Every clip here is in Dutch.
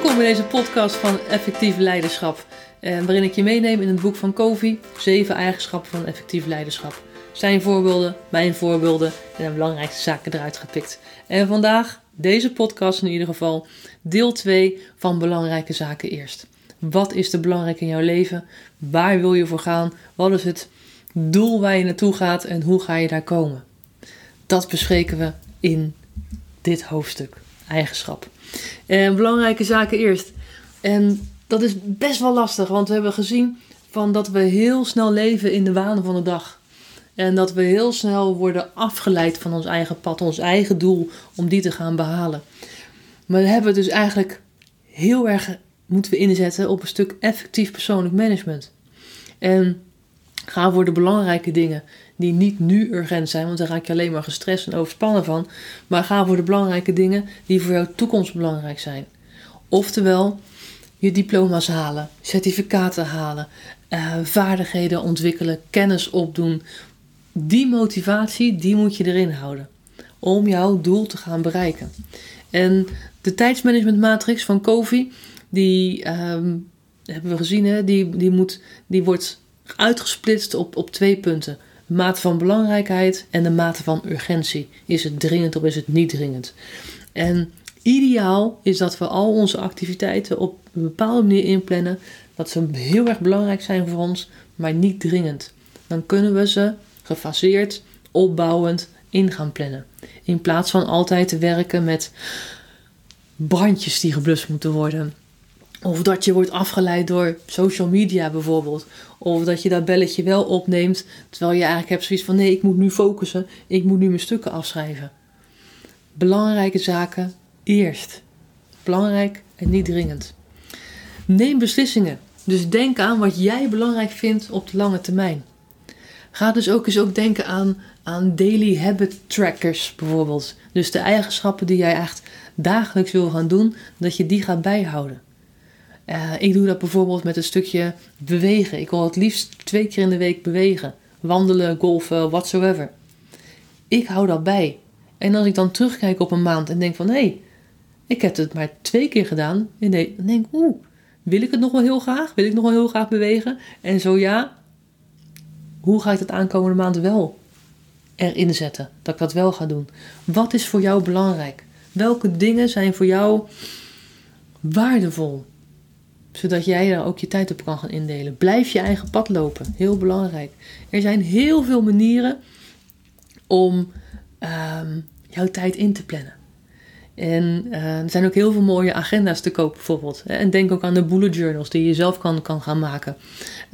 Welkom bij deze podcast van Effectief Leiderschap. eh, waarin ik je meeneem in het boek van Covey, 7 eigenschappen van effectief leiderschap. Zijn voorbeelden, mijn voorbeelden en de belangrijkste zaken eruit gepikt. En vandaag, deze podcast in ieder geval, deel 2 van belangrijke zaken eerst. Wat is er belangrijk in jouw leven? Waar wil je voor gaan? Wat is het doel waar je naartoe gaat en hoe ga je daar komen? Dat bespreken we in dit hoofdstuk, eigenschap. En belangrijke zaken eerst. En dat is best wel lastig, want we hebben gezien van dat we heel snel leven in de waan van de dag. En dat we heel snel worden afgeleid van ons eigen pad, ons eigen doel om die te gaan behalen. Maar we hebben dus eigenlijk heel erg moeten we inzetten op een stuk effectief persoonlijk management. En ga voor de belangrijke dingen die niet nu urgent zijn, want daar raak je alleen maar gestrest en overspannen van. Maar ga voor de belangrijke dingen die voor jouw toekomst belangrijk zijn. Oftewel, je diploma's halen, certificaten halen, uh, vaardigheden ontwikkelen, kennis opdoen. Die motivatie, die moet je erin houden om jouw doel te gaan bereiken. En de tijdsmanagement matrix van Covey, die um, hebben we gezien, hè? Die, die, moet, die wordt uitgesplitst op, op twee punten. Mate van belangrijkheid en de mate van urgentie. Is het dringend of is het niet dringend? En ideaal is dat we al onze activiteiten op een bepaalde manier inplannen. Dat ze heel erg belangrijk zijn voor ons, maar niet dringend. Dan kunnen we ze gefaseerd, opbouwend in gaan plannen. In plaats van altijd te werken met brandjes die geblust moeten worden. Of dat je wordt afgeleid door social media bijvoorbeeld. Of dat je dat belletje wel opneemt, terwijl je eigenlijk hebt zoiets van: nee, ik moet nu focussen, ik moet nu mijn stukken afschrijven. Belangrijke zaken eerst. Belangrijk en niet dringend. Neem beslissingen. Dus denk aan wat jij belangrijk vindt op de lange termijn. Ga dus ook eens ook denken aan, aan daily habit trackers bijvoorbeeld. Dus de eigenschappen die jij echt dagelijks wil gaan doen, dat je die gaat bijhouden. Uh, ik doe dat bijvoorbeeld met een stukje bewegen. Ik wil het liefst twee keer in de week bewegen. Wandelen, golfen, whatsoever. Ik hou dat bij. En als ik dan terugkijk op een maand en denk van... hé, hey, ik heb het maar twee keer gedaan. En dan denk ik, oeh, wil ik het nog wel heel graag? Wil ik nog wel heel graag bewegen? En zo ja, hoe ga ik dat aankomende maand wel erin zetten? Dat ik dat wel ga doen. Wat is voor jou belangrijk? Welke dingen zijn voor jou waardevol? Zodat jij daar ook je tijd op kan gaan indelen. Blijf je eigen pad lopen. Heel belangrijk. Er zijn heel veel manieren om um, jouw tijd in te plannen. En uh, er zijn ook heel veel mooie agenda's te koop bijvoorbeeld. En denk ook aan de bullet journals die je zelf kan, kan gaan maken.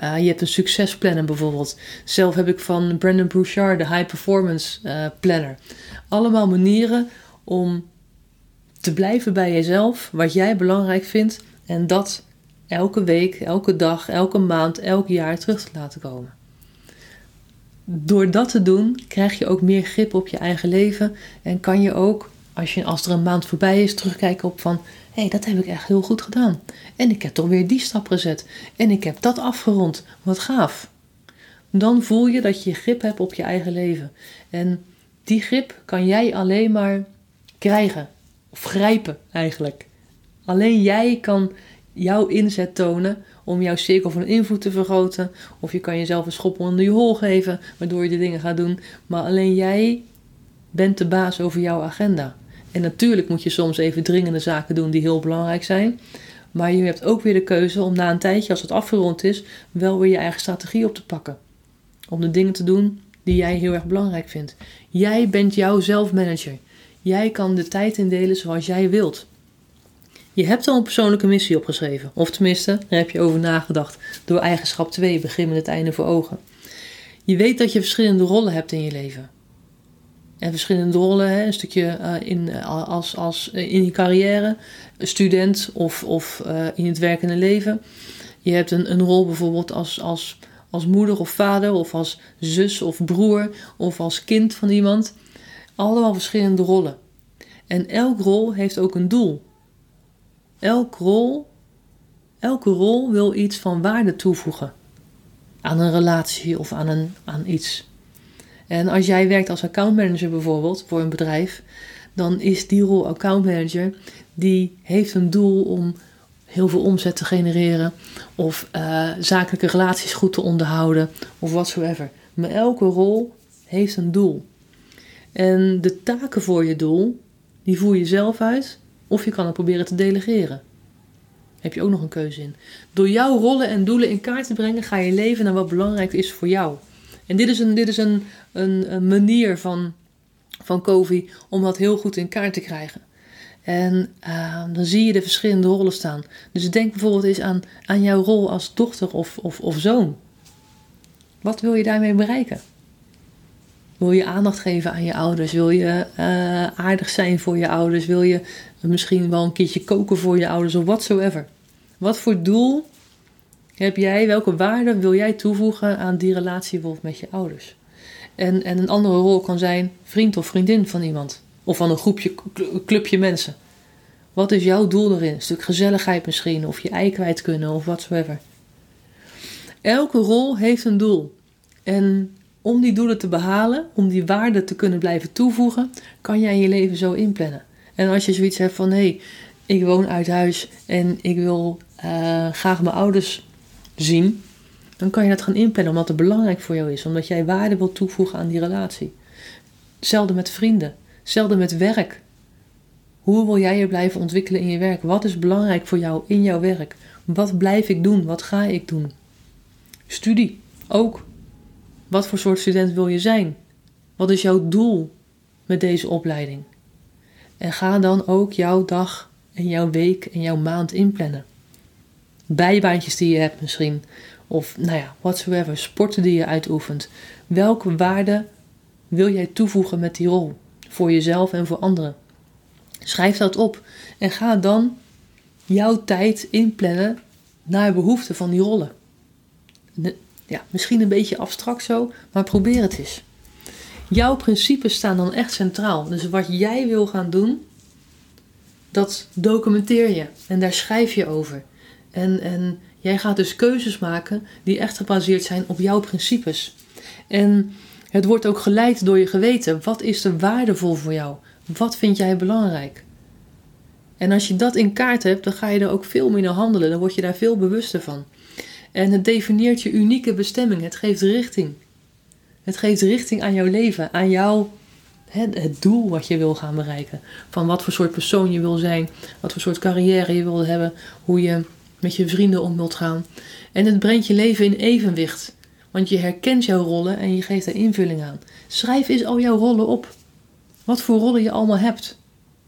Uh, je hebt een succesplanner bijvoorbeeld. Zelf heb ik van Brandon Bouchard de High Performance uh, Planner. Allemaal manieren om te blijven bij jezelf, wat jij belangrijk vindt. En dat elke week, elke dag, elke maand, elk jaar terug te laten komen. Door dat te doen krijg je ook meer grip op je eigen leven en kan je ook als, je, als er een maand voorbij is, terugkijken op van... hé, hey, dat heb ik echt heel goed gedaan. En ik heb toch weer die stap gezet. En ik heb dat afgerond. Wat gaaf. Dan voel je dat je grip hebt op je eigen leven. En die grip kan jij alleen maar krijgen. Of grijpen eigenlijk. Alleen jij kan jouw inzet tonen om jouw cirkel van invloed te vergroten. Of je kan jezelf een schop onder je hol geven, waardoor je de dingen gaat doen. Maar alleen jij bent de baas over jouw agenda. En natuurlijk moet je soms even dringende zaken doen die heel belangrijk zijn. Maar je hebt ook weer de keuze om na een tijdje, als het afgerond is, wel weer je eigen strategie op te pakken. Om de dingen te doen die jij heel erg belangrijk vindt. Jij bent jouw zelfmanager. Jij kan de tijd indelen zoals jij wilt. Je hebt al een persoonlijke missie opgeschreven. Of tenminste, daar heb je over nagedacht. Door eigenschap 2, begin met het einde voor ogen. Je weet dat je verschillende rollen hebt in je leven en verschillende rollen. Hè? Een stukje uh, in, uh, als, als, uh, in je carrière, student of, of in het werkende leven. Je hebt een, een rol bijvoorbeeld als, als, als moeder of vader, of als zus of broer, of als kind van iemand. Allemaal verschillende rollen. En elk rol heeft ook een doel. Elk rol, elke rol wil iets van waarde toevoegen aan een relatie of aan, een, aan iets. En als jij werkt als accountmanager bijvoorbeeld voor een bedrijf, dan is die rol accountmanager die heeft een doel om, heel veel omzet te genereren of uh, zakelijke relaties goed te onderhouden of whatsoever. Maar elke rol heeft een doel. En de taken voor je doel, die voer je zelf uit of je kan het proberen te delegeren. Heb je ook nog een keuze in. Door jouw rollen en doelen in kaart te brengen, ga je leven naar wat belangrijk is voor jou. En dit is een, dit is een, een, een manier van, van Covey om dat heel goed in kaart te krijgen. En uh, dan zie je de verschillende rollen staan. Dus denk bijvoorbeeld eens aan, aan jouw rol als dochter of, of, of zoon. Wat wil je daarmee bereiken? Wil je aandacht geven aan je ouders? Wil je uh, aardig zijn voor je ouders? Wil je misschien wel een keertje koken voor je ouders of whatsoever? Wat voor doel heb jij? Welke waarde wil jij toevoegen aan die relatie met je ouders? En, en een andere rol kan zijn vriend of vriendin van iemand. Of van een groepje, clubje mensen. Wat is jouw doel erin? Een stuk gezelligheid misschien, of je ei kwijt kunnen, of whatsoever. Elke rol heeft een doel. En om die doelen te behalen, om die waarde te kunnen blijven toevoegen, kan jij je leven zo inplannen. En als je zoiets hebt van hé, hey, ik woon uit huis en ik wil uh, graag mijn ouders zien, dan kan je dat gaan inplannen omdat het belangrijk voor jou is, omdat jij waarde wilt toevoegen aan die relatie. Hetzelfde met vrienden. Hetzelfde met werk. Hoe wil jij je blijven ontwikkelen in je werk? Wat is belangrijk voor jou in jouw werk? Wat blijf ik doen? Wat ga ik doen? Studie ook. Wat voor soort student wil je zijn? Wat is jouw doel met deze opleiding? En ga dan ook jouw dag en jouw week en jouw maand inplannen. Bijbaantjes die je hebt misschien. Of nou ja, whatsoever. Sporten die je uitoefent. Welke waarde wil jij toevoegen met die rol? voor jezelf en voor anderen. Schrijf dat op en ga dan jouw tijd inplannen naar behoefte van die rollen. Ja, misschien een beetje abstract zo, maar probeer het eens. Jouw principes staan dan echt centraal. Dus wat jij wil gaan doen, dat documenteer je en daar schrijf je over. En, en jij gaat dus keuzes maken die echt gebaseerd zijn op jouw principes. En het wordt ook geleid door je geweten. Wat is er waardevol voor jou? Wat vind jij belangrijk? En als je dat in kaart hebt, dan ga je er ook veel meer naar handelen. Dan word je daar veel bewuster van. En het definieert je unieke bestemming. Het geeft richting. Het geeft richting aan jouw leven, aan jouw het doel wat je wil gaan bereiken. Van wat voor soort persoon je wil zijn, wat voor soort carrière je wil hebben, hoe je met je vrienden om wilt gaan. En het brengt je leven in evenwicht. Want je herkent jouw rollen en je geeft er invulling aan. Schrijf eens al jouw rollen op. Wat voor rollen je allemaal hebt.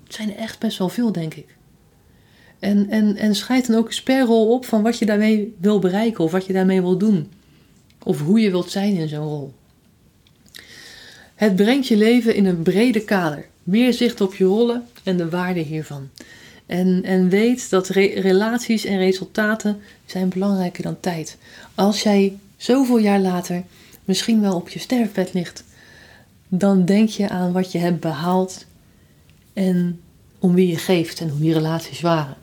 Het zijn er echt best wel veel, denk ik. En, en, en schrijf dan ook een sperrol op van wat je daarmee wil bereiken of wat je daarmee wil doen. Of hoe je wilt zijn in zo'n rol. Het brengt je leven in een brede kader. Meer zicht op je rollen en de waarde hiervan. En, en weet dat relaties en resultaten zijn belangrijker dan tijd. Als jij zoveel jaar later misschien wel op je sterfbed ligt, dan denk je aan wat je hebt behaald en om wie je geeft en hoe die relaties waren.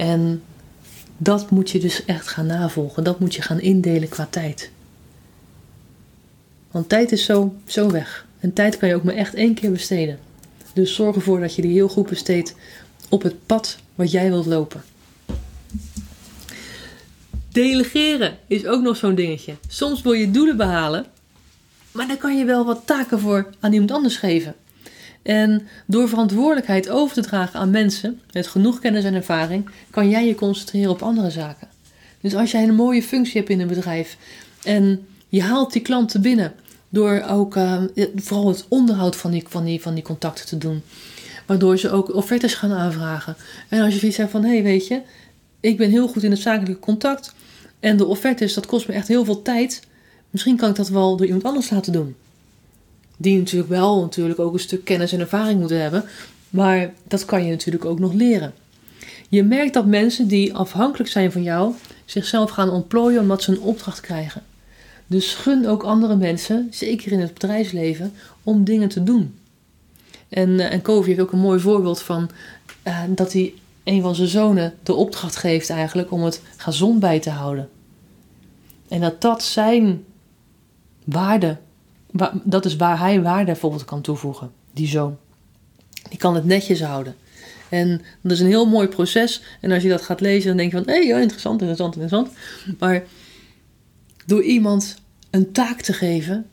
En dat moet je dus echt gaan navolgen. Dat moet je gaan indelen qua tijd. Want tijd is zo, zo weg. En tijd kan je ook maar echt één keer besteden. Dus zorg ervoor dat je die heel goed besteedt op het pad wat jij wilt lopen. Delegeren is ook nog zo'n dingetje. Soms wil je doelen behalen, maar dan kan je wel wat taken voor aan iemand anders geven. En door verantwoordelijkheid over te dragen aan mensen met genoeg kennis en ervaring, kan jij je concentreren op andere zaken. Dus als jij een mooie functie hebt in een bedrijf en je haalt die klanten binnen door ook uh, vooral het onderhoud van die, van, die, van die contacten te doen, waardoor ze ook offertes gaan aanvragen. En als je zoiets hebt van, hé hey, weet je, ik ben heel goed in het zakelijke contact, en de offertes, dat kost me echt heel veel tijd. Misschien kan ik dat wel door iemand anders laten doen. Die natuurlijk wel natuurlijk ook een stuk kennis en ervaring moeten hebben. Maar dat kan je natuurlijk ook nog leren. Je merkt dat mensen die afhankelijk zijn van jou zichzelf gaan ontplooien omdat ze een opdracht krijgen. Dus gun ook andere mensen, zeker in het bedrijfsleven, om dingen te doen. En, uh, en Kovi heeft ook een mooi voorbeeld van uh, dat hij een van zijn zonen de opdracht geeft eigenlijk om het gezond bij te houden. En dat dat zijn waarde, dat is waar hij waarde bijvoorbeeld kan toevoegen, die zoon. Die kan het netjes houden. En dat is een heel mooi proces. En als je dat gaat lezen, dan denk je van, hé, hey, interessant, interessant, interessant. Maar door iemand een taak te geven,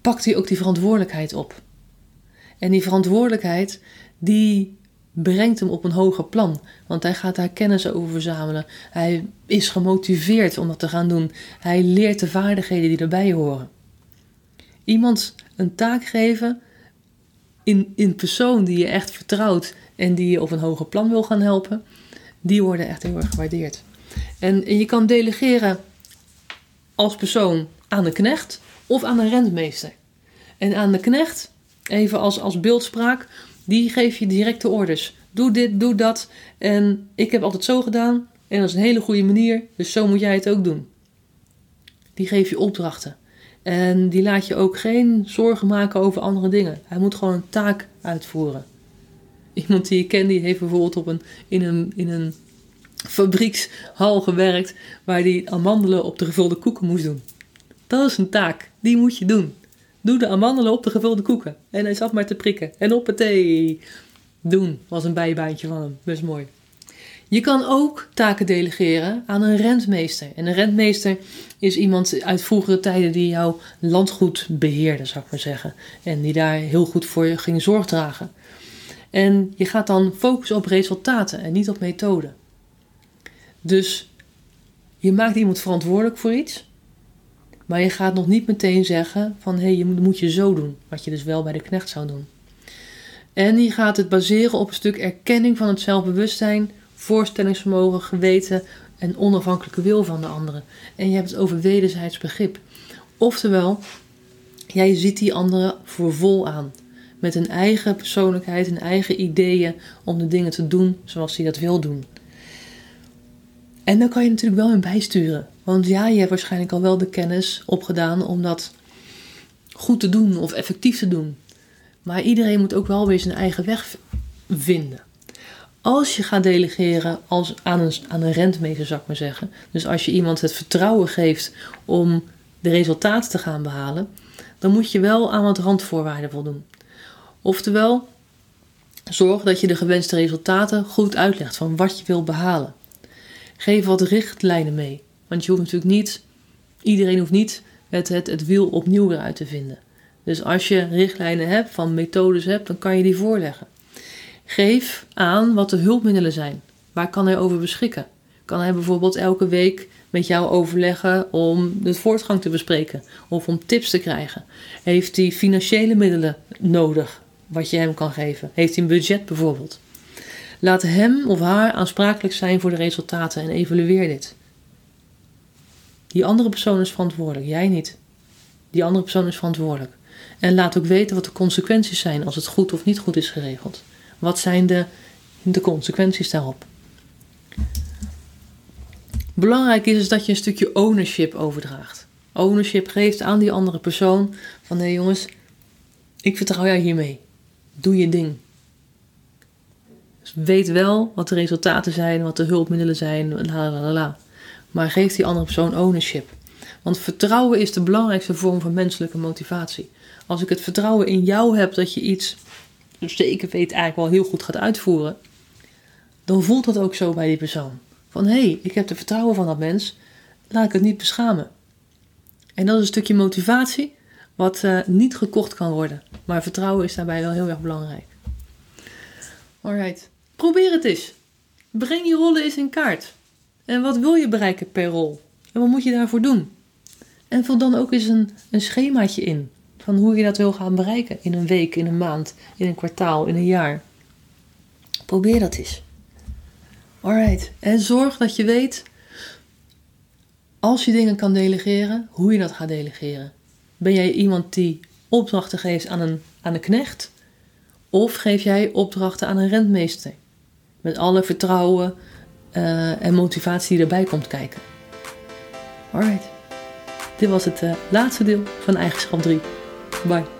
pakt hij ook die verantwoordelijkheid op. En die verantwoordelijkheid, die brengt hem op een hoger plan. Want hij gaat daar kennis over verzamelen. Hij is gemotiveerd om dat te gaan doen. Hij leert de vaardigheden die erbij horen. Iemand een taak geven in, in persoon die je echt vertrouwt en die je op een hoger plan wil gaan helpen, die worden echt heel erg gewaardeerd. En, je kan delegeren als persoon aan de knecht of aan een rentmeester. En aan de knecht, even als, als beeldspraak, die geef je directe orders. Doe dit, doe dat. En ik heb altijd zo gedaan. En dat is een hele goede manier. Dus zo moet jij het ook doen. Die geef je opdrachten. En die laat je ook geen zorgen maken over andere dingen. Hij moet gewoon een taak uitvoeren. Iemand die ik ken, die heeft bijvoorbeeld op een, in, een, in een fabriekshal gewerkt. Waar hij amandelen op de gevulde koeken moest doen. Dat is een taak. Die moet je doen. Doe de amandelen op de gevulde koeken. En hij zat maar te prikken. En op het thee. Doen was een bijbaantje van hem. Best mooi. Je kan ook taken delegeren aan een rentmeester. En een rentmeester is iemand uit vroegere tijden die jouw landgoed beheerde, zou ik maar zeggen. En die daar heel goed voor je ging zorg dragen. En je gaat dan focussen op resultaten en niet op methoden. Dus je maakt iemand verantwoordelijk voor iets. Maar je gaat nog niet meteen zeggen van hé, hey, je moet je zo doen. Wat je dus wel bij de knecht zou doen. En je gaat het baseren op een stuk erkenning van het zelfbewustzijn, voorstellingsvermogen, geweten en onafhankelijke wil van de anderen. En je hebt het over wederzijds begrip. Oftewel, jij ziet die anderen voor vol aan. Met een eigen persoonlijkheid, een eigen ideeën om de dingen te doen zoals hij dat wil doen. En dan kan je natuurlijk wel in bijsturen. Want ja, je hebt waarschijnlijk al wel de kennis opgedaan om dat goed te doen of effectief te doen. Maar iedereen moet ook wel weer zijn eigen weg vinden. Als je gaat delegeren als aan, een, aan een rentmeester, zou ik maar zeggen. Dus als je iemand het vertrouwen geeft om de resultaten te gaan behalen, dan moet je wel aan wat randvoorwaarden voldoen. Oftewel, zorg dat je de gewenste resultaten goed uitlegt van wat je wil behalen. Geef wat richtlijnen mee. Want je hoeft natuurlijk niet, iedereen hoeft niet het, het, het wiel opnieuw weer uit te vinden. Dus als je richtlijnen hebt, van methodes hebt, dan kan je die voorleggen. Geef aan wat de hulpmiddelen zijn. Waar kan hij over beschikken? Kan hij bijvoorbeeld elke week met jou overleggen om de voortgang te bespreken of om tips te krijgen? Heeft hij financiële middelen nodig wat je hem kan geven? Heeft hij een budget bijvoorbeeld? Laat hem of haar aansprakelijk zijn voor de resultaten en evalueer dit. Die andere persoon is verantwoordelijk, jij niet. Die andere persoon is verantwoordelijk. En laat ook weten wat de consequenties zijn als het goed of niet goed is geregeld. Wat zijn de, consequenties daarop? Belangrijk is, dat je een stukje ownership overdraagt. Ownership geeft aan die andere persoon van nee jongens, ik vertrouw jou hiermee. Doe je ding. Dus weet wel wat de resultaten zijn, wat de hulpmiddelen zijn, la la la. Maar geef die andere persoon ownership. Want vertrouwen is de belangrijkste vorm van menselijke motivatie. Als ik het vertrouwen in jou heb dat je iets zeker weet eigenlijk wel heel goed gaat uitvoeren, dan voelt dat ook zo bij die persoon. Van hé, hey, ik heb de vertrouwen van dat mens, laat ik het niet beschamen. En dat is een stukje motivatie wat uh, niet gekocht kan worden. Maar vertrouwen is daarbij wel heel erg belangrijk. Alright, probeer het eens. Breng je rollen eens in kaart. En wat wil je bereiken per rol? En wat moet je daarvoor doen? En vul dan ook eens een, een schemaatje in van hoe je dat wil gaan bereiken in een week, in een maand, in een kwartaal, in een jaar. Probeer dat eens. Alright. En zorg dat je weet, als je dingen kan delegeren, hoe je dat gaat delegeren. Ben jij iemand die opdrachten geeft aan een, aan een knecht? Of geef jij opdrachten aan een rentmeester? Met alle vertrouwen uh, en motivatie die erbij komt kijken. Alright. Dit was het uh, laatste deel van eigenschap 3. Bye.